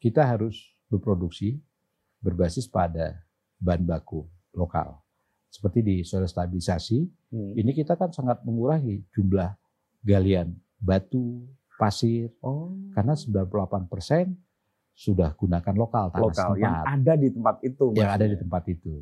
kita harus berproduksi berbasis pada bahan baku lokal. Seperti di soil stabilisasi, Hmm. ini kita kan sangat mengurangi jumlah galian batu, pasir, Oh. karena 98% sudah gunakan lokal tanah lokal yang ada di tempat itu. yang ada di tempat itu.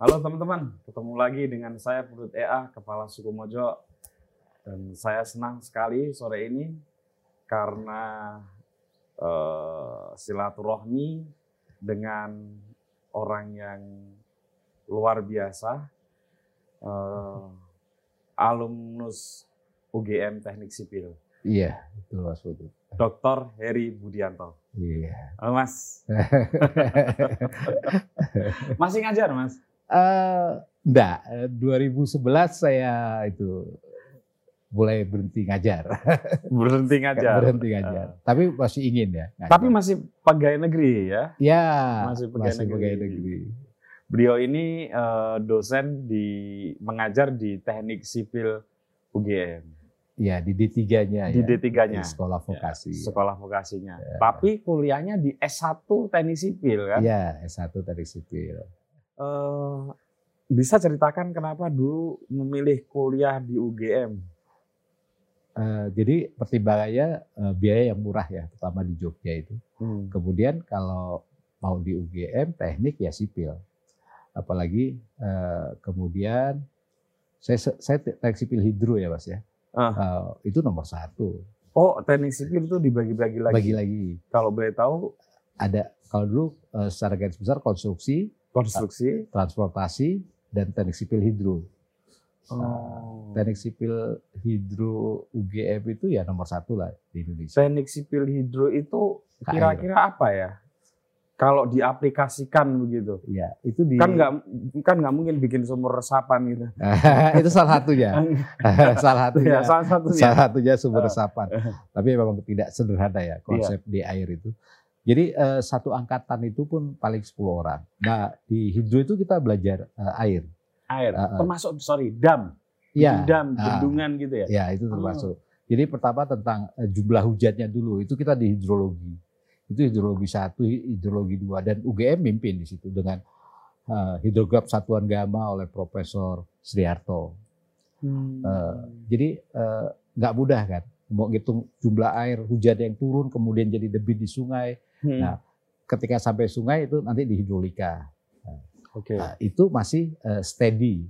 Halo teman-teman, ketemu lagi dengan saya Purut EA, Kepala Suku Mojo. Dan saya senang sekali sore ini karena eh, silaturahmi dengan orang yang luar biasa, eh, alumnus UGM Teknik Sipil, Iya, betul Mas Putu. Dr. Heri Budianto. Iya. Halo Mas, masih ngajar Mas? Eh, enggak, eh, 2011 saya itu mulai berhenti ngajar. Berhenti ngajar. berhenti ngajar. Tapi masih ingin ya. ngajar. Tapi masih pegawai negeri ya? ya masih pegawai negeri. pegawai negeri. Beliau ini eh, dosen di mengajar di Teknik Sipil UGM Ya di D3-nya di ya. D3-nya, Di sekolah vokasi. sekolah vokasinya. Tapi kuliahnya di S1 Teknik Sipil kan? Iya, S1 teknik sipil. Eh, bisa ceritakan kenapa dulu memilih kuliah di UGM? Eh, jadi pertimbangannya eh, biaya yang murah ya, terutama di Jogja itu. Hmm. Kemudian kalau mau di UGM teknik ya sipil. Apalagi eh, kemudian saya saya teknik sipil hidro ya mas ya. Ah. Eh, itu nomor satu. Oh, Teknik Sipil itu dibagi-bagi lagi. Bagi lagi Kalau boleh tahu, ada kalau dulu eh, secara garis besar konstruksi, konstruksi. transportasi dan teknik sipil hidro. Oh. Teknik sipil hidro UGM itu ya nomor satu lah di Indonesia. Teknik Sipil Hidro itu kira-kira apa ya? Kalau diaplikasikan begitu. Ya itu di kan nggak kan nggak mungkin bikin sumur resapan gitu. itu salah satunya, salah satunya, ya, salah satunya. salah satunya sumber Eh. resapan. Tapi memang tidak sederhana ya konsep di air itu. Jadi eh, satu angkatan itu pun paling 10 orang. Nah di hidro itu kita belajar eh, air. Air, ah. termasuk sorry dam, Iya. dam, Ah. bendungan gitu ya. Ya itu termasuk. Jadi pertama tentang eh, jumlah hujannya dulu itu kita di hidrologi. Itu hidrologi satu, hidrologi dua dan UGM mimpin di situ dengan eh, hidrograf satuan gamma oleh Profesor Sriarto. Hmm. Eh, jadi nggak mudah kan mau ngitung jumlah air hujan yang turun kemudian jadi debit di sungai. Hmm. nah, Ketika sampai sungai itu nanti di hidrolika. Oke. Nah, itu masih eh, steady.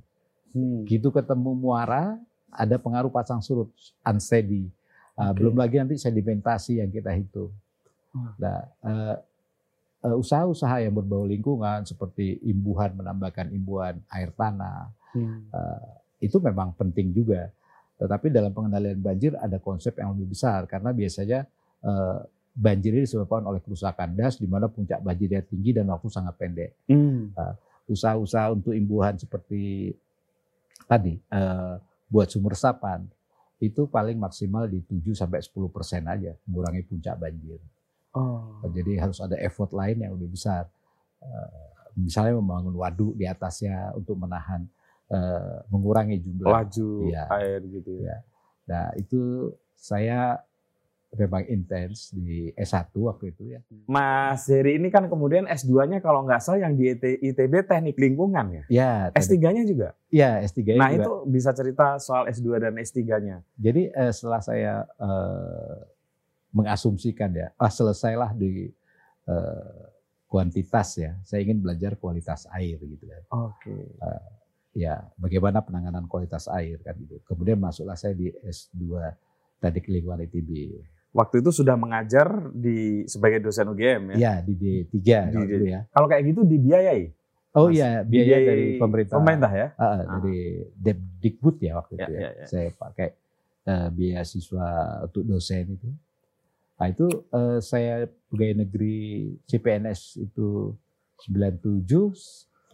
Hmm. Gitu ketemu muara ada pengaruh pasang surut unsteady. Uh, Oke. Belum lagi nanti sedimentasi yang kita hitung. Hmm. Nah, uh, uh, usaha-usaha yang berbau lingkungan seperti imbuhan menambahkan imbuhan air tanah Hmm. itu memang penting juga. Tetapi dalam pengendalian banjir ada konsep yang lebih besar karena biasanya uh, banjir ini disebabkan oleh kerusakan das di mana puncak banjirnya tinggi dan waktu sangat pendek Hmm. usaha-usaha untuk imbuhan seperti tadi eh, buat sumur resapan itu paling maksimal di 7 sampai 10 persen aja mengurangi puncak banjir. Oh. Jadi harus ada effort lain yang lebih besar. Eh, misalnya membangun waduk di atasnya untuk menahan eh, mengurangi jumlah. Laju Iya. air gitu ya. Iya. Nah itu saya memang intens di S1 waktu itu ya. Mas Heri ini kan kemudian S2-nya kalau nggak salah yang di IT ITB Teknik Lingkungan ya. Ya, tadi- S3-nya juga. ya S3 Nah, juga. itu bisa cerita soal S2 dan S3-nya. Jadi eh, setelah saya eh, mengasumsikan ya, ah selesailah di eh, kuantitas ya, saya ingin belajar kualitas air gitu kan. Oke. Ya, bagaimana penanganan kualitas air kan gitu. Kemudian masuklah saya di S2 Teknik Lingkungan ITB. Waktu itu sudah mengajar di sebagai dosen UGM ya. Ya, di D3 Di kalau ya. Kalau kayak gitu dibiayai. Oh Mas, iya, biaya Dibiayai dari pemerintah. Pemerintah ya. Ah, ah, dari Depdikbud ya waktu Ya, itu ya. ya, ya. Saya pakai eh, beasiswa untuk dosen itu. Nah itu eh, saya pegawai negeri CPNS itu 97,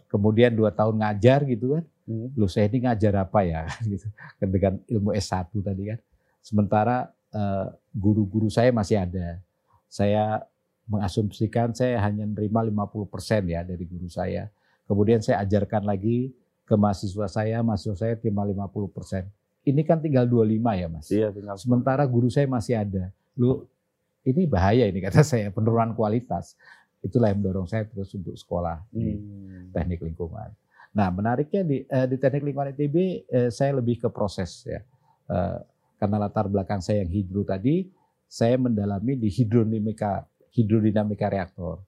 kemudian dua tahun ngajar gitu kan. Hmm. Loh saya ini ngajar apa ya gitu. Dengan ilmu S1 tadi kan. Sementara eh, guru-guru saya masih ada. Saya mengasumsikan saya hanya menerima 50% ya dari guru saya. Kemudian saya ajarkan lagi ke mahasiswa saya, mahasiswa saya terima 50%. Ini kan tinggal 25 ya Mas. Iya, tinggal. Sementara guru saya masih ada. Lu ini bahaya ini kata saya penurunan kualitas. Itulah yang mendorong saya terus untuk sekolah di Hmm. teknik lingkungan. Nah, menariknya di, eh, di teknik lingkungan ITB eh, saya lebih ke proses ya. Karena latar belakang saya yang hidro tadi, saya mendalami di hidrodinamika hidrodinamika reaktor.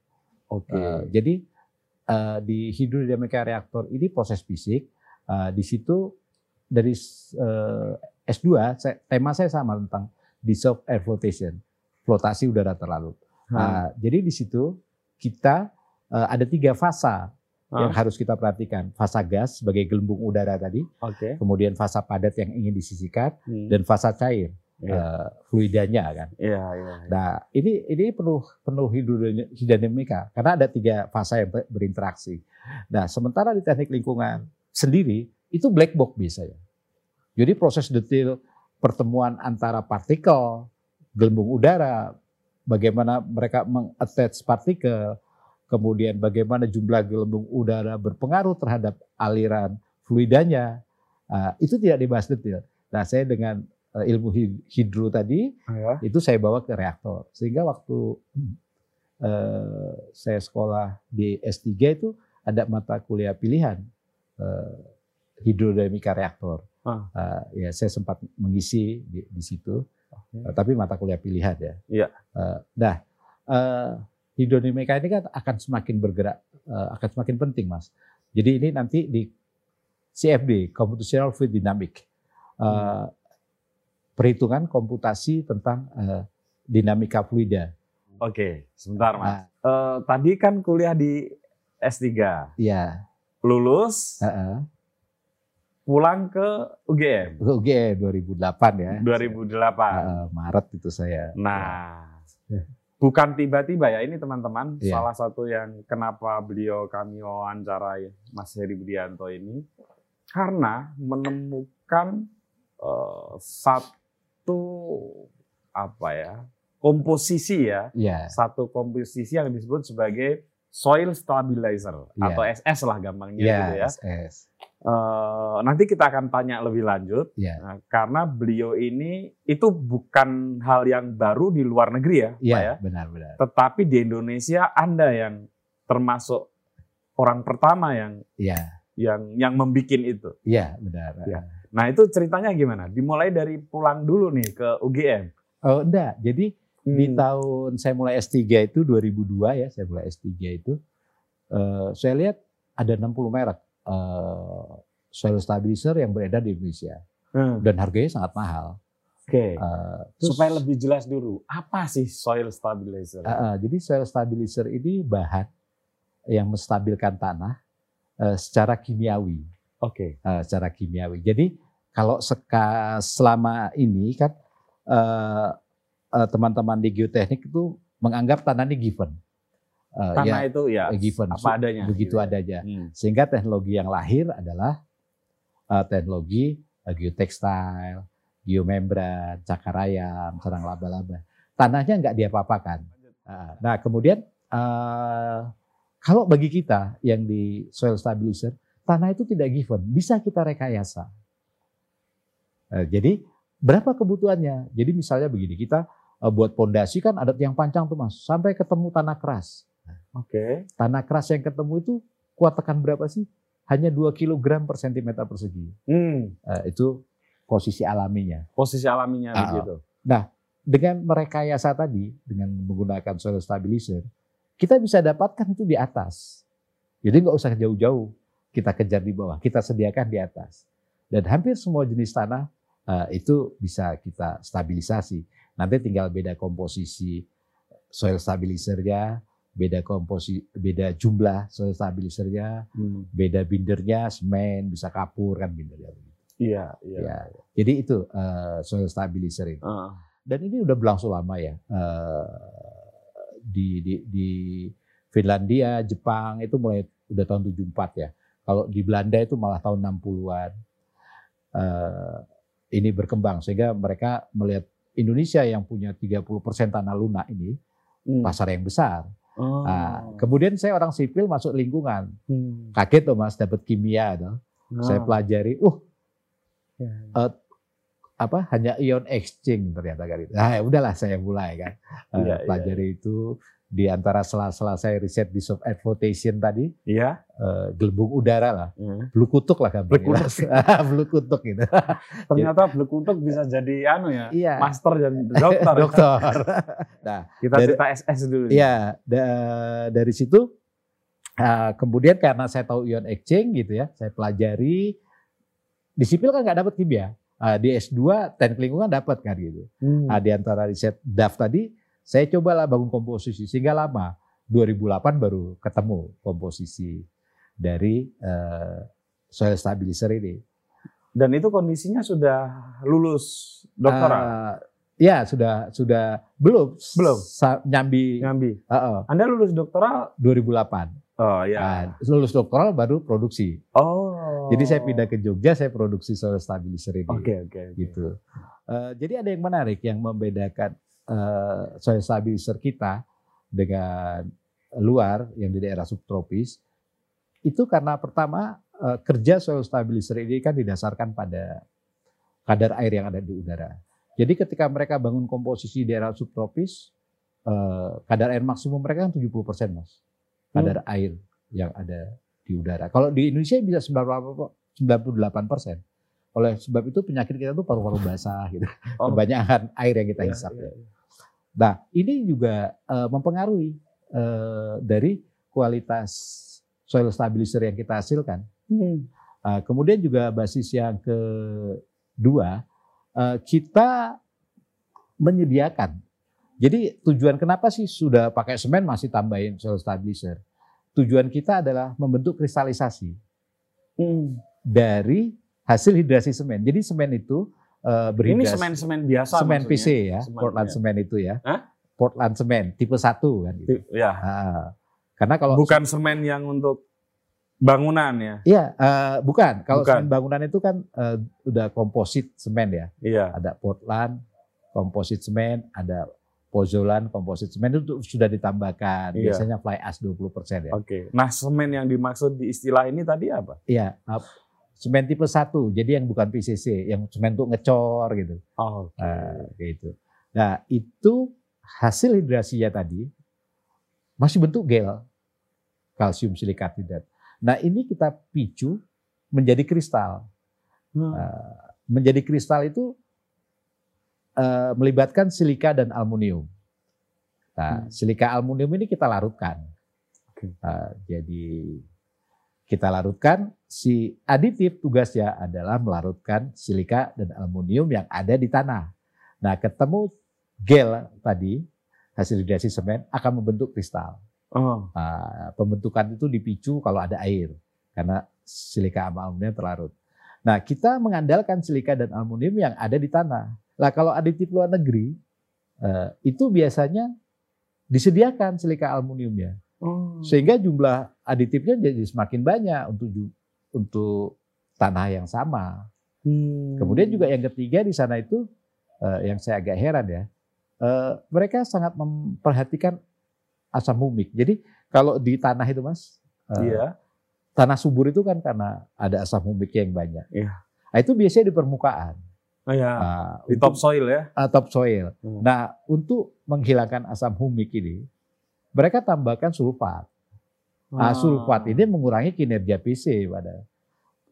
Oke. Eh, jadi eh, di hidrodinamika reaktor ini proses fisik. Eh, di situ dari eh, S2 saya, tema saya sama tentang dissolved air flotation, flotasi udara terlarut. Hah. Nah, jadi di situ kita eh, ada tiga yang Hah? harus kita perhatikan. Fasa gas sebagai gelembung udara tadi, Oke. kemudian fasa padat yang ingin disisihkan, Hmm. dan fasa cair, Iya. eh, fluidanya kan. Iya, iya. iya. Nah, ini ini penuh penuh hidrodina- hidrodinamika karena ada tiga fasa yang ber- berinteraksi. Nah, sementara di teknik lingkungan sendiri itu black box biasanya. Jadi proses detail pertemuan antara partikel, gelembung udara, bagaimana mereka mengattach partikel, kemudian bagaimana jumlah gelembung udara berpengaruh terhadap aliran fluidanya, ah, itu tidak dibahas detail. Nah, saya dengan eh, ilmu hid- hidro tadi Ya. itu saya bawa ke reaktor sehingga waktu eh, saya sekolah di S3 itu ada mata kuliah pilihan eh, hidrodinamika reaktor. Ah. Eh, ya saya sempat mengisi di, di situ, Eh, tapi mata kuliah pilihan ya. Iya. Eh, nah, eh, hidrodinamika ini kan akan semakin bergerak, eh, akan semakin penting, mas. Jadi ini nanti di CFD, Computational Fluid Dynamic, eh, perhitungan komputasi tentang eh, dinamika fluida. Oke, sebentar Mas. Nah, Eh, tadi kan kuliah di S3, ya, lulus, heeh. pulang ke UGM UGM 2008 ya. 2008. Heeh, Maret itu saya. Nah, Ya. Bukan tiba-tiba ya ini teman-teman. Iya. Salah satu yang kenapa beliau kami wawancarai Mas Heri Budianto ini karena menemukan eh, satu apa ya komposisi ya, Iya, satu komposisi yang disebut sebagai soil stabilizer Iya. atau SS lah gampangnya iya, gitu ya. SS. Eh, nanti kita akan tanya lebih lanjut Iya, Nah, karena beliau ini itu bukan hal yang baru di luar negeri ya, Pak iya, ya. benar-benar. Tetapi di Indonesia Anda yang termasuk orang pertama yang Iya, yang yang membikin itu. iya, benar. Iya. Nah, itu ceritanya gimana? Dimulai dari pulang dulu nih ke UGM. Oh, enggak. Jadi di Hmm. tahun saya mulai S3 itu 2002 ya, saya mulai S3 itu eh, saya lihat ada 60 merek eh, soil stabilizer yang beredar di Indonesia Hmm, dan harganya sangat mahal. Oke. Eh, terus- Supaya lebih jelas dulu, apa sih soil stabilizer? Eh, eh, jadi soil stabilizer ini bahan yang menstabilkan tanah eh, secara kimiawi, Oke. eh, secara kimiawi. Jadi kalau seka, selama ini kan eh, eh, teman-teman di geoteknik itu menganggap tanah ini given. Eh, Tanah ya, itu ya given. apa adanya. begitu gitu. adanya. Hmm. Sehingga teknologi yang lahir adalah eh, teknologi eh, geotekstil, geomembran, cakar ayam, sarang laba-laba. Tanahnya nggak diapa-apakan. Ah, Nah, kemudian eh, kalau bagi kita yang di soil stabilizer, tanah itu tidak given, bisa kita rekayasa. Eh, jadi berapa kebutuhannya? Jadi misalnya begini, kita buat pondasi kan ada yang panjang tuh mas, sampai ketemu tanah keras. Oke. Tanah keras yang ketemu itu kuat tekan berapa sih? Hanya 2 kg per cm persegi. Hmm. Eh, itu posisi alaminya. Posisi alaminya Ah, begitu. Dengan merekayasa tadi, dengan menggunakan soil stabilizer, kita bisa dapatkan itu di atas. Jadi nggak usah jauh-jauh, kita kejar di bawah, kita sediakan di atas. Dan hampir semua jenis tanah eh, itu bisa kita stabilisasi. Nanti tinggal beda komposisi soil stabilizernya, beda komposisi, beda jumlah soil stabilizernya, Hmm. beda bindernya, semen, bisa kapur kan bindernya begitu. Iya, iya. Ya. Jadi itu eh, soil stabilizer itu. Ah. Dan ini udah berlangsung lama ya. Eh, di, di, di Finlandia, Jepang itu mulai udah tahun 74 ya. Kalau di Belanda itu malah tahun 60-an. Eh, ini berkembang sehingga mereka melihat Indonesia yang punya 30% tanah lunak ini hmm. pasar yang besar. Oh. Nah, kemudian saya orang sipil masuk lingkungan. Hmm. Kaget tuh Mas dapat kimia tuh. Nah. Saya pelajari, uh Ya. eh, apa hanya ion exchange ternyata kan itu. Nah, ya udahlah saya mulai kan. Iya, pelajari itu di antara sela-sela saya riset di soft air flotation tadi, Iya. eh, gelembung udara lah, Hmm. blue kutuk lah Blue gampangnya. blue kutuk gitu. Ternyata blekutuk bisa jadi anu ya, Iya. master dan dokter. Dokter. nah, Kita Dari- cerita SS dulu. nih. Iya, da- dari situ uh, kemudian karena saya tahu ion exchange gitu ya, saya pelajari di sipil kan nggak dapat kimia. Uh, di S2 teknik lingkungan dapat kan gitu. Hmm. Nah, di antara riset DAF tadi, saya cobalah bangun komposisi sehingga lama. 2008 baru ketemu komposisi dari uh, soil stabilizer ini. Dan itu kondisinya sudah lulus doktoral. Uh, ya sudah sudah belum Belum? Sa- nyambi Nyambi. uh, Anda lulus doktoral? 2008. Oh ya. lulus doktoral baru produksi. oh. Jadi saya pindah ke Jogja, saya produksi soil stabilizer ini. Oke oke. oke. Gitu. Eh, jadi ada yang menarik yang membedakan soil stabilizer kita dengan luar yang di daerah subtropis. Itu karena pertama eh, kerja soil stabilizer ini kan didasarkan pada kadar air yang ada di udara. Jadi ketika mereka bangun komposisi di daerah subtropis, eh, kadar air maksimum mereka kan 70% mas. Kadar air yang ada di udara. Kalau di Indonesia bisa 98 persen. Oleh sebab itu penyakit kita tuh paru-paru basah gitu. Oh. Kebanyakan air yang kita Iya, hisap. iya. Nah ini juga eh, mempengaruhi eh, dari kualitas soil stabilizer yang kita hasilkan. Hmm. Uh, kemudian juga basis yang kedua, uh, kita menyediakan. Jadi tujuan kenapa sih sudah pakai semen masih tambahin soil stabilizer? Tujuan kita adalah membentuk kristalisasi Hmm. dari hasil hidrasi semen. Jadi semen itu uh, Ini semen-semen biasa semen maksudnya? PC ya, Semen, Portland ya. semen itu ya. Hah? Portland semen tipe 1 kan gitu. Ya. Ah, karena kalau Bukan semen yang untuk bangunan ya. Iya, eh, bukan. Kalau Bukan. semen bangunan itu kan eh, udah komposit semen ya. Iya. Ada Portland, komposit semen, ada Pozolan, komposit semen itu sudah ditambahkan. Iya. Biasanya fly ash 20% ya. Oke. Nah, semen yang dimaksud di istilah ini tadi apa? Iya, semen tipe 1. Jadi yang bukan PCC, yang semen untuk ngecor gitu. Oh, Nah, gitu. Nah, itu hasil hidrasinya tadi masih bentuk gel kalsium silikat hidrat. Nah, ini kita picu menjadi kristal. Hmm. Eh, menjadi kristal itu eh, melibatkan silika dan aluminium. Nah, Hmm. silika aluminium ini kita larutkan. Oke. Eh, jadi kita larutkan si aditif tugasnya adalah melarutkan silika dan aluminium yang ada di tanah. Nah, ketemu gel tadi hasil hidrasi semen akan membentuk kristal. Oh. Nah, pembentukan itu dipicu kalau ada air karena silika sama aluminium terlarut. Nah, kita mengandalkan silika dan aluminium yang ada di tanah. Lah kalau aditif luar negeri eh, itu biasanya disediakan silika aluminiumnya Oh. sehingga jumlah aditifnya jadi semakin banyak untuk untuk tanah yang sama. Hmm. Kemudian juga yang ketiga di sana itu eh, yang saya agak heran ya, eh, mereka sangat memperhatikan asam humik. Jadi kalau di tanah itu mas, eh, Iya. tanah subur itu kan karena ada asam humik yang banyak. Iya. Nah, itu biasanya di permukaan, Oh, ya. Nah, Di untuk- topsoil ya. ah, topsoil. Hmm. Nah, untuk menghilangkan asam humik ini, mereka tambahkan sulfat. Nah, Ah. sulfat ini mengurangi kinerja PC pada.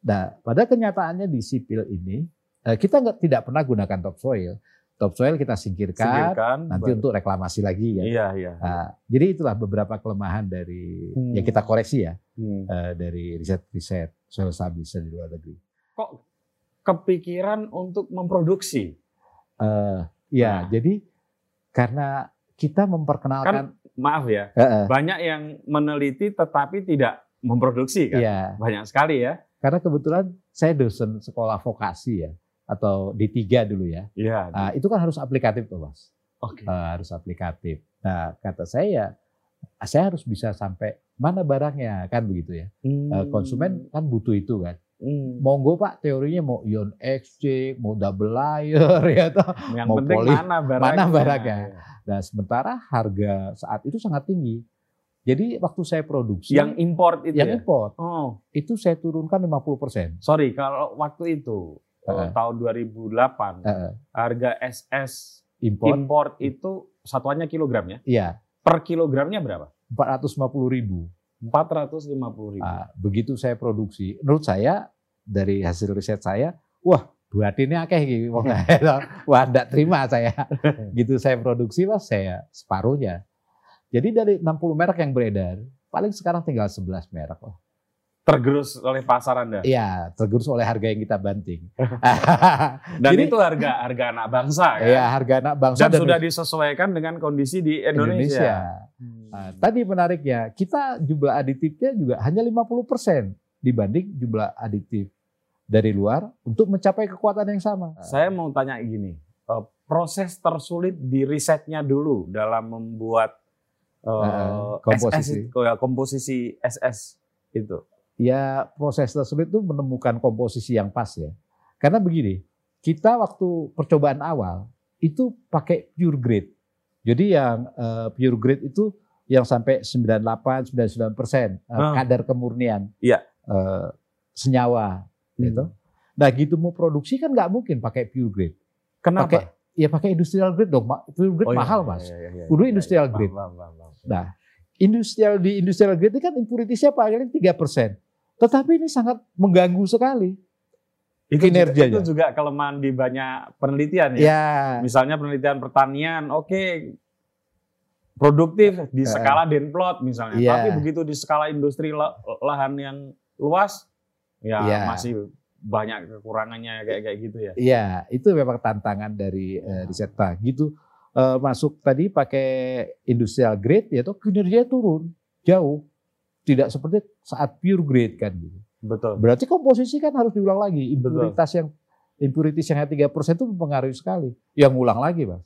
Nah, pada kenyataannya di sipil ini eh, kita nggak tidak pernah gunakan topsoil. Topsoil kita singkirkan, Singkirkan, nanti baru- untuk reklamasi lagi ya. Iya, iya. Nah, jadi itulah beberapa kelemahan dari Hmm. yang kita koreksi ya Hmm. eh, dari riset-riset soil stabilizer di luar negeri. Kok kepikiran untuk memproduksi? Eh, ya, Nah. jadi karena kita memperkenalkan, Maaf ya, Eh, eh, banyak yang meneliti tetapi tidak memproduksi kan? ya, Banyak sekali ya. karena kebetulan saya dosen sekolah vokasi ya atau D3 dulu ya. Iya. Nah, itu kan harus aplikatif tuh mas. Oke. Eh, harus aplikatif. Nah, kata saya, saya harus bisa sampai mana barangnya kan begitu ya. Hmm. konsumen kan butuh itu kan. Hmm. Monggo pak, teorinya mau ion exchange, mau double layer ya toh. Yang mau penting poli- mana barangnya. mana barangnya. Iya. Nah, sementara harga saat itu sangat tinggi. Jadi waktu saya produksi Yang import itu yang ya? import Oh, itu saya turunkan 50%. sorry kalau waktu itu Heeh. tahun 2008 Heeh. harga SS import import itu satuannya kilogram ya? iya Per kilogramnya berapa? 450 ribu. 450 ribu. Nah, begitu saya produksi, menurut saya dari hasil riset saya, wah dua ini akeh gitu. Wong, wah enggak terima saya. gitu saya produksi mas saya separuhnya. Jadi dari 60 merek yang beredar, paling sekarang tinggal 11 merek lah. Tergerus oleh pasar Anda. Iya, tergerus oleh harga yang kita banting. Dan Jadi- itu harga harga anak bangsa kan? Iya, harga anak bangsa Dan sudah disesuaikan dengan kondisi di Indonesia. Indonesia. Hmm. Nah, tadi menariknya, kita jumlah aditifnya juga hanya 50% dibanding jumlah aditif dari luar untuk mencapai kekuatan yang sama. Saya mau tanya gini, eh, proses tersulit di risetnya dulu dalam membuat Eh, komposisi. SS, ya, komposisi SS itu. ya proses tersebut itu menemukan komposisi yang pas ya. Karena begini, kita waktu percobaan awal itu pakai pure grade. Jadi yang eh, pure grade itu yang sampai 98 99 persen eh, Ah. kadar kemurnian Iya. eh, senyawa gitu. Nah gitu mau produksi kan nggak mungkin pakai pure grade. Kenapa? Pakai ya pakai industrial grade dong. Pure grade Oh, iya, mahal iya, mas. iya, iya, iya, Kudu iya, industrial iya. grade. Paham, paham, paham. Nah, industrial di industrial grade ini kan impuritiesnya paling 3 persen. Tetapi ini sangat mengganggu sekali. itu kinerjanya. Juga, itu juga kelemahan di banyak penelitian ya. Ya, Misalnya penelitian pertanian, oke produktif di Eh. skala denplot misalnya. Iya. Tapi begitu di skala industri la- lahan yang luas, ya Iya. masih banyak kekurangannya kayak kayak gitu ya. Iya, itu memang tantangan dari eh, riset Nah, gitu. Eh, masuk tadi pakai industrial grade ya toh kinerjanya turun jauh. Tidak seperti saat pure grade kan gitu. Betul. Berarti komposisi kan harus diulang lagi. Impuritas yang impuritas yang 3% itu mempengaruhi sekali. Yang ulang lagi, Mas.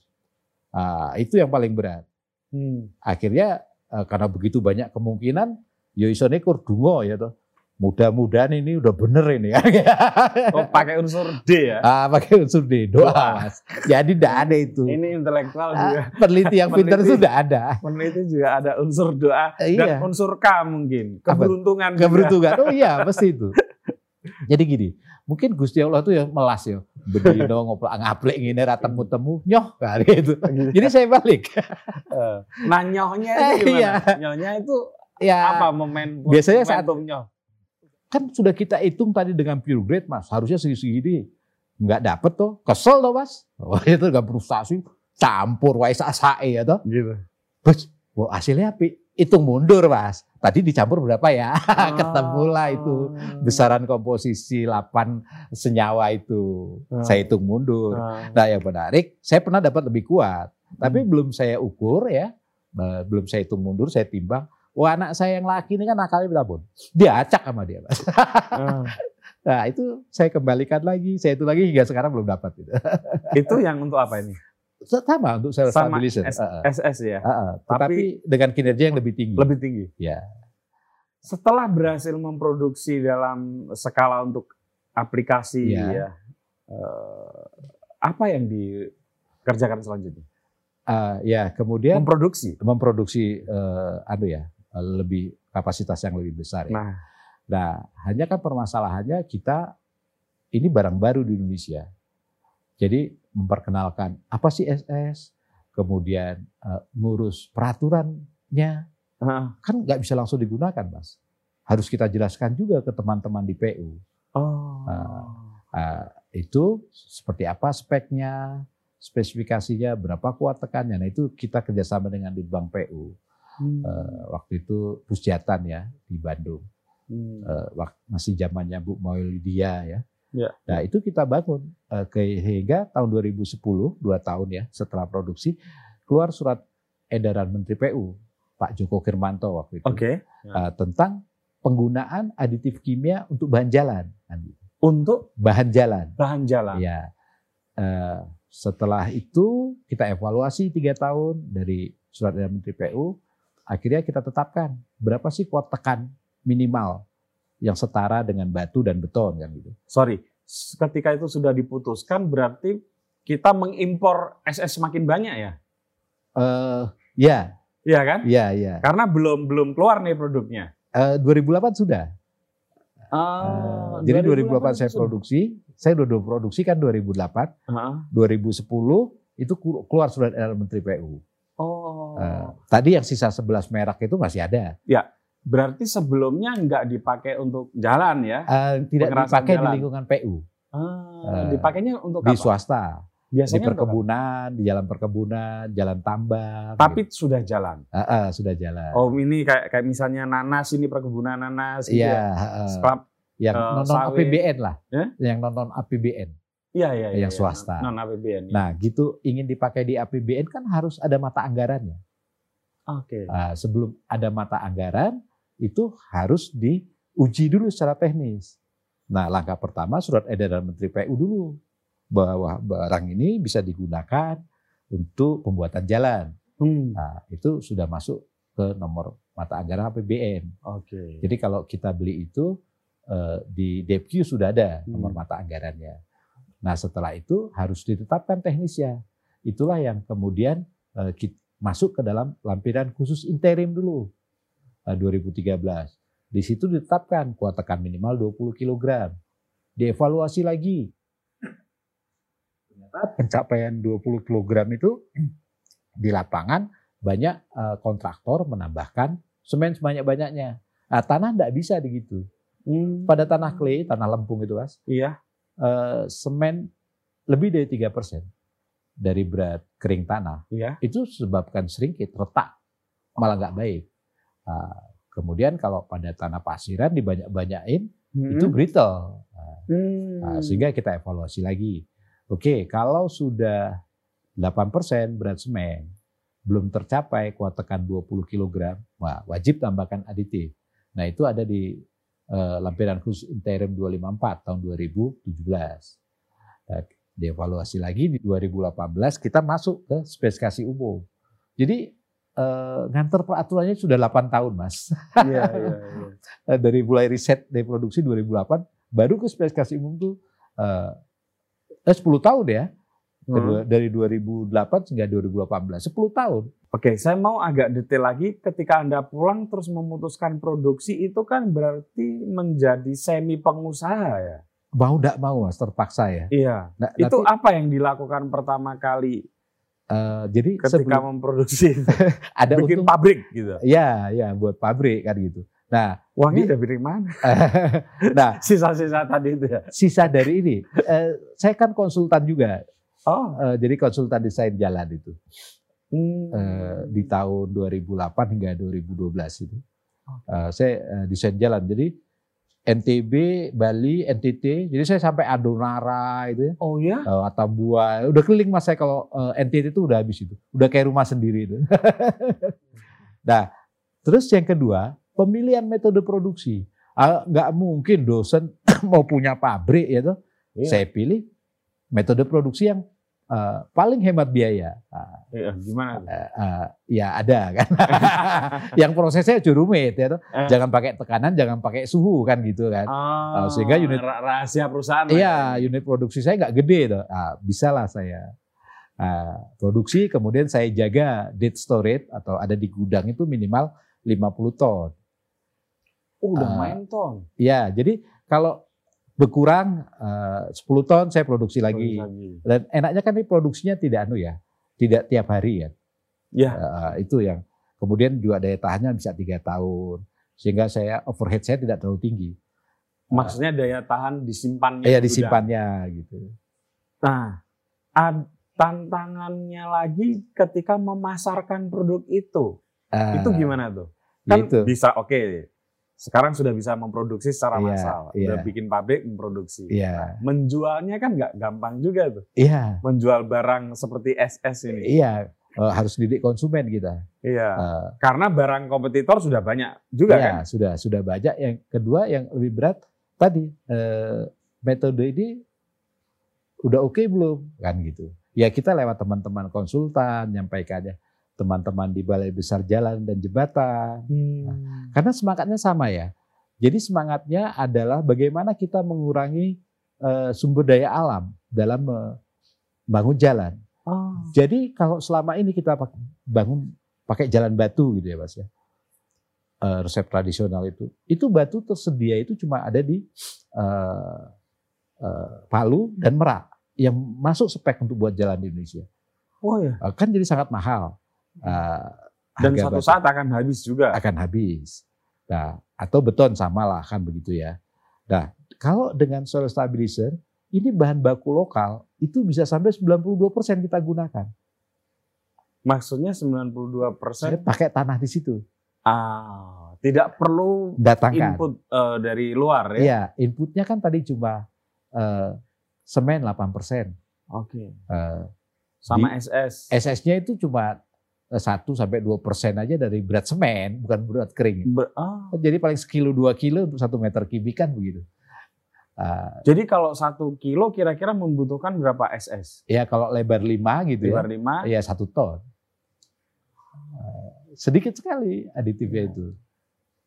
Nah, itu yang paling berat. Hmm. Akhirnya eh, karena begitu banyak kemungkinan ya iso nekur dungo ya toh. Mudah-mudahan ini udah bener ini. Oh, pakai unsur D ya. Ah, pakai unsur D, doa, Doa. Mas. Jadi tidak ada itu. Ini intelektual Ah, juga. peneliti yang pintar tidak ada. Peneliti juga ada unsur doa Eh, dan Iya, unsur K mungkin. Keberuntungan. juga. keberuntungan. Oh iya, pasti itu. Jadi gini, mungkin Gusti Allah tuh ya melas ya. Bedino ngoplak ngaplek ngene ra temu-temu nyoh kali itu. Jadi saya balik. Eh, Nah, nyohnya Eh, itu iya. gimana? Nyohnya itu Ya, apa momen biasanya saat- nyoh? Kan sudah kita hitung tadi dengan pure grade, Mas. Harusnya segini-segini. Nggak dapet tuh. Kesel tuh, Mas. Wah, itu nggak frustasi. Campur, wae sae ya toh. Gitu. Terus, wah hasilnya api. Hitung mundur, Mas. Tadi dicampur berapa ya? Ketemulah itu. besaran komposisi 8 senyawa itu. Hmm. Saya hitung mundur. Ah. Nah yang menarik, saya pernah dapat lebih kuat. Tapi Hmm. belum saya ukur ya, eh, belum saya hitung mundur, saya timbang. Wah anak saya yang laki ini kan nakalnya berapa? Dia acak sama dia. Mas. Ah. Nah itu saya kembalikan lagi, saya itu lagi hingga sekarang belum dapat. Gitu. itu yang untuk apa ini? Sama untuk self Sama stabilizer. S-. SS ya. Heeh. Tapi- Tetapi dengan kinerja yang lebih tinggi. Lebih tinggi. Ya. Setelah berhasil memproduksi dalam skala untuk aplikasi Iya. ya, eh, apa yang dikerjakan selanjutnya? Eh, ya kemudian Memproduksi. memproduksi eh, anu ya lebih kapasitas yang lebih besar. Ya. Nah, Nah, hanya kan permasalahannya kita ini barang baru di Indonesia. Jadi memperkenalkan apa sih SS, kemudian eh, ngurus peraturannya, ah, kan nggak bisa langsung digunakan, Mas. Harus kita jelaskan juga ke teman-teman di PU. oh, Eh, itu seperti apa speknya, spesifikasinya, berapa kuat tekannya. Nah itu kita kerjasama dengan di Bank PU. Hmm. Eh, waktu itu Pusjatan ya di Bandung. Hmm. eh, wak- masih zamannya Bu Moylidia ya. Ya. Nah itu kita bangun eh, ke hingga tahun 2010, dua tahun ya setelah produksi keluar surat edaran Menteri PU Pak Joko Kirmanto waktu itu Oke. eh, tentang penggunaan aditif kimia untuk bahan jalan. Untuk bahan jalan. bahan jalan. Ya. Eh, setelah itu kita evaluasi tiga tahun dari surat edaran Menteri PU, akhirnya kita tetapkan berapa sih kuat tekan minimal yang setara dengan batu dan beton kan gitu. Sorry, ketika itu sudah diputuskan berarti kita mengimpor SS semakin banyak ya? Eh, ya, Iya kan? ya, ya. Karena belum belum keluar nih produknya. Eh, 2008 sudah. Oh, Eh, jadi 2008 2008 saya sudah. produksi, saya udah produksi kan 2008, Heeh. 2010 itu keluar surat edaran Menteri PU. Eh, tadi yang sisa 11 merek itu masih ada. Berarti sebelumnya nggak dipakai untuk jalan ya? Eh, tidak dipakai di jalan. lingkungan PU, Ah, Eh, dipakainya untuk di apa? swasta, di Biasanya apa? perkebunan, di jalan perkebunan, jalan tambang. Tapi gitu. sudah jalan. Ah, ah, sudah jalan. Oh ini kayak kayak misalnya nanas ini perkebunan nanas gitu Iya, ya. heeh. Setelah- yang eh, non sawit. APBN lah, Ya? yang non APBN. Iya iya iya. Yang iya. swasta. Non APBN. ya. Nah, gitu ingin dipakai di APBN kan harus ada mata anggarannya. Oke. Ah, sebelum ada mata anggaran itu harus diuji dulu secara teknis. Nah, langkah pertama surat edaran Menteri PU dulu bahwa barang ini bisa digunakan untuk pembuatan jalan. Hmm. Nah, itu sudah masuk ke nomor mata anggaran APBN. Oke. Jadi kalau kita beli itu eh, di DepQ sudah ada Hmm. nomor mata anggarannya. Nah setelah itu harus ditetapkan teknisnya. Itulah yang kemudian eh, kit- masuk ke dalam lampiran khusus interim dulu eh, 2013. Di situ ditetapkan kuat tekan minimal 20 kg. Dievaluasi lagi. Ternyata pencapaian 20 kg itu di lapangan banyak eh, kontraktor menambahkan semen sebanyak-banyaknya. Nah, tanah tidak bisa begitu. Hmm. Pada tanah clay, tanah lempung itu mas, Iya. eh, semen lebih dari tiga persen dari berat kering tanah. Iya. Itu sebabkan shrinkage, retak, malah nggak baik. Nah, kemudian kalau pada tanah pasiran dibanyak-banyakin, Hmm. itu brittle. Nah, Hmm. Nah, sehingga kita evaluasi lagi. Oke, kalau sudah 8% berat semen, belum tercapai kuat tekan 20 kg, wah, wajib tambahkan aditif. Nah, itu ada di eh, lampiran khusus interim 254 tahun 2017. Nah, dievaluasi lagi di 2018 kita masuk ke spesifikasi umum. Jadi eh, nganter peraturannya sudah 8 tahun, Mas. Iya iya iya. Dari mulai riset dari produksi 2008 baru ke spesifikasi umum tuh eh, eh 10 tahun ya Hmm. Dari 2008 hingga 2018 10 tahun Oke, saya mau agak detail lagi. Ketika Anda pulang terus memutuskan produksi itu kan berarti menjadi semi pengusaha ya. Mau tidak mau mas terpaksa ya Iya. nah, Itu nanti, apa yang dilakukan pertama kali eh, jadi ketika sebelum memproduksi ada bikin untung pabrik gitu? ya ya buat pabrik kan gitu nah Uangnya dari mana? nah Sisa-sisa tadi itu ya. sisa dari ini eh, saya kan konsultan juga Oh. eh, jadi konsultan desain jalan itu Hmm. eh, di tahun 2008 hingga 2012 itu. Eh, saya eh, desain jalan. Jadi NTB, Bali, NTT. Jadi saya sampai Adonara itu ya, Oh ya? eh, Atambua. Udah keliling mas saya kalau eh, NTT itu udah habis itu. Udah kayak rumah sendiri itu. nah, terus yang kedua, pemilihan metode produksi. Ah, Nggak mungkin dosen mau punya pabrik ya tuh. Iya. Saya pilih metode produksi yang eh, paling hemat biaya. Iya, gimana? tuh? Eh, eh, ya ada kan. yang prosesnya jauh rumit ya. Eh. Jangan pakai tekanan, jangan pakai suhu kan gitu kan. Oh, sehingga unit- ra- rahasia perusahaan. Iya, ya. unit produksi saya nggak gede tuh. Ah, bisa lah saya. Ah, produksi kemudian saya jaga dead storage atau ada di gudang itu minimal 50 ton. Oh, udah Ah. main ton. Ya, jadi kalau berkurang eh, 10 ton saya produksi lagi. Dan enaknya kan ini produksinya tidak anu ya, tidak tiap hari ya. Ya. Eh, itu yang kemudian juga daya tahannya bisa tiga tahun sehingga saya overhead saya tidak terlalu tinggi. Maksudnya daya tahan disimpannya. Ya di gudang. disimpannya gitu. Nah, tantangannya lagi ketika memasarkan produk itu. Ah, itu gimana tuh? Kan itu. bisa oke. Sekarang sudah bisa memproduksi secara Iya, massal. iya. Udah bikin pabrik memproduksi. Iya. Nah, menjualnya kan nggak gampang juga tuh. Iya, Menjual barang seperti SS ini. iya Eh, harus didik konsumen kita. Iya. Eh, Karena barang kompetitor sudah banyak juga iya, kan? sudah sudah banyak. Yang kedua yang lebih berat tadi eh, metode ini udah oke belum kan gitu. Ya kita lewat teman-teman konsultan nyampaikannya teman-teman di balai besar jalan dan jembatan. Hmm. Karena semangatnya sama ya. Jadi semangatnya adalah bagaimana kita mengurangi eh, sumber daya alam dalam membangun jalan. Oh. Jadi kalau selama ini kita bangun pakai jalan batu gitu ya Mas ya. Eh, resep tradisional itu. Itu batu tersedia itu cuma ada di eh, eh, Palu dan Merak yang masuk spek untuk buat jalan di Indonesia. Oh ya. Kan jadi sangat mahal. Eh, Dan suatu batu saat akan habis juga. akan habis. Nah, atau beton sama lah kan begitu ya. Nah, kalau dengan soil stabilizer ini bahan baku lokal itu bisa sampai 92% kita gunakan. Maksudnya 92 Saya persen. pakai tanah di situ. Ah, tidak perlu Datangkan. input eh, dari luar ya. Iya, inputnya kan tadi cuma eh, semen 8%. Oke. Eh, Sama SS. SS-nya itu cuma 1 sampai 2 persen aja dari berat semen, bukan berat kering. Ber- ah. Jadi paling sekilo 2 kilo untuk satu meter kubik kan begitu. Eh, Jadi kalau satu kilo kira-kira membutuhkan berapa SS? ya kalau lebar 5 gitu ya. Lebar 5? Iya satu ton. Eh, sedikit sekali aditifnya itu.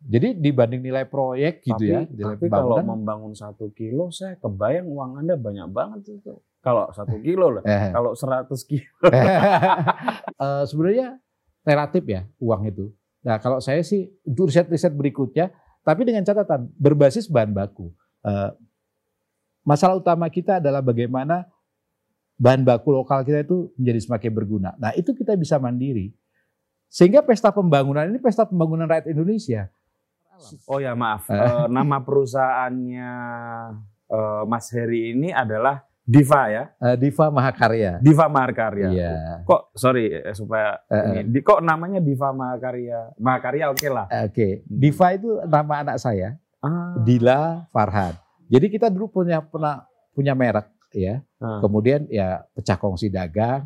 Jadi dibanding nilai proyek gitu tapi, ya, nilai tapi kalau membangun satu kilo, saya kebayang uang Anda banyak banget itu. Kalau satu kilo lah. eh, Kalau 100 kilo. eh, sebenarnya relatif ya uang itu. Nah kalau saya sih untuk riset-riset berikutnya, tapi dengan catatan berbasis bahan baku. Eh, masalah utama kita adalah bagaimana bahan baku lokal kita itu menjadi semakin berguna. Nah itu kita bisa mandiri. Sehingga pesta pembangunan ini pesta pembangunan rakyat Indonesia. Oh ya maaf. Eh, nama perusahaannya eh, Mas Heri ini adalah Diva ya, Eh, Diva Mahakarya. Diva Mahakarya. Iya. Kok sorry eh, supaya Eh, ini, di, kok namanya Diva Mahakarya? Mahakarya oke lah. Eh, Oke, Diva itu nama anak saya, Ah, Dila Farhan. Jadi kita dulu punya pernah punya merek ya. ah. Kemudian ya pecah kongsi dagang.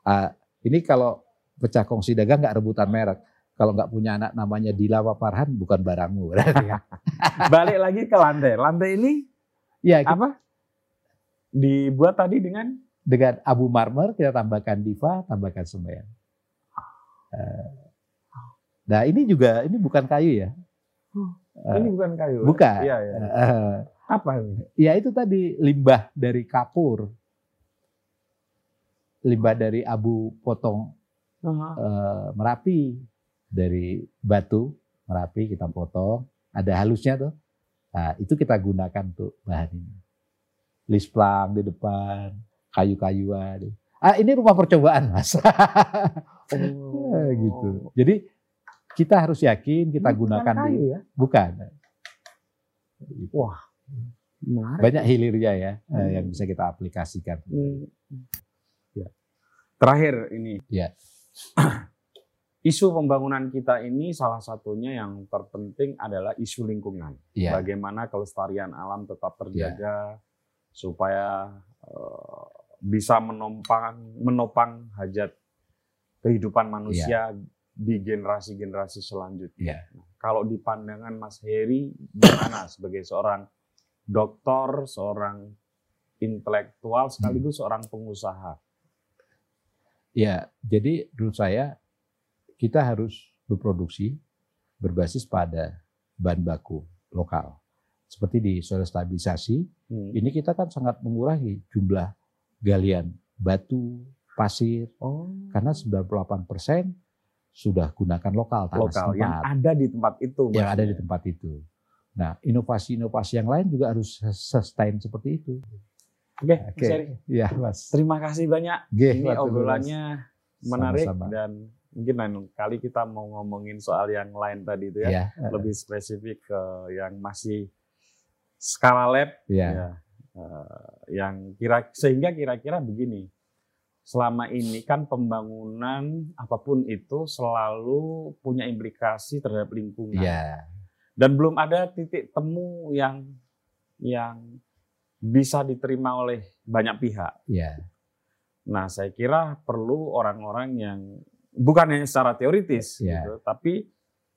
Ah, ini kalau pecah kongsi dagang nggak rebutan merek. Kalau nggak punya anak namanya Dila Farhan bukan barangmu. ya. Balik lagi ke lantai. Lantai ini ya kita- apa? Dibuat tadi dengan dengan abu marmer kita tambahkan Diva, tambahkan semen. Eh, Nah ini juga ini bukan kayu ya. Eh, ini bukan kayu. bukan. Iya, iya. eh, Apa ini? ya itu tadi limbah dari kapur, limbah dari abu potong eh, merapi dari batu merapi kita potong ada halusnya tuh nah, itu kita gunakan untuk bahan ini lisplang di depan kayu-kayuan ah ini rumah percobaan mas Oh. gitu jadi kita harus yakin kita Ini bukan gunakan kayu dulu. ya. bukan Wah. Menarik. banyak hilirnya ya eh, Hmm. yang bisa kita aplikasikan Hmm. Ya. Terakhir ini. Ya. isu pembangunan kita ini salah satunya yang terpenting adalah isu lingkungan. ya Bagaimana kelestarian alam tetap terjaga supaya eh, bisa menopang menopang hajat kehidupan manusia di generasi-generasi selanjutnya. ya Nah, kalau di pandangan Mas Heri gimana sebagai seorang doktor, seorang intelektual sekaligus seorang pengusaha? Ya, jadi menurut saya kita harus berproduksi berbasis pada bahan baku lokal. Seperti di soil stabilisasi, Hmm. ini kita kan sangat mengurangi jumlah galian batu, pasir, Oh, karena 98% sudah gunakan lokal tanah lokal yang ada di tempat itu. yang ada di maksudnya. tempat itu. Nah, inovasi-inovasi yang lain juga harus sustain seperti itu. Oke, Mas Heri. ya mas. Terima kasih banyak. Oke, Ini Mas. obrolannya menarik Sama-sama. dan mungkin lain kali kita mau ngomongin soal yang lain tadi itu ya. Ya, Lebih spesifik ke yang masih skala lab ya, ya, eh, yang kira sehingga kira-kira begini selama ini kan pembangunan apa pun itu selalu punya implikasi terhadap lingkungan ya, dan belum ada titik temu yang yang bisa diterima oleh banyak pihak. ya, Nah, saya kira perlu orang-orang yang bukan hanya secara teoritis, Ya. gitu, tapi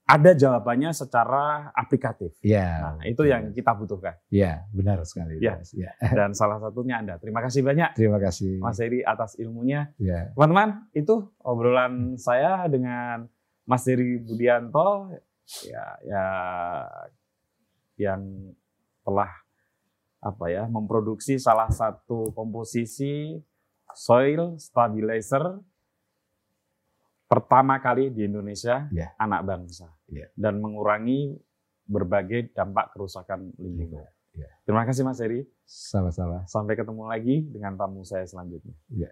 ada jawabannya secara aplikatif. ya. Nah, itu yang kita butuhkan. Ya, benar sekali. Ya. Ya. Dan salah satunya Anda. Terima kasih banyak. Terima kasih. Mas Heri atas ilmunya. Ya, Teman-teman, itu obrolan saya dengan Mas Heri Budianto ya ya yang telah apa ya memproduksi salah satu komposisi soil stabilizer pertama kali di Indonesia Ya. anak bangsa Ya. dan mengurangi berbagai dampak kerusakan lingkungan. Ya. Terima kasih Mas Heri. Sama-sama. Sampai ketemu lagi dengan tamu saya selanjutnya. Ya.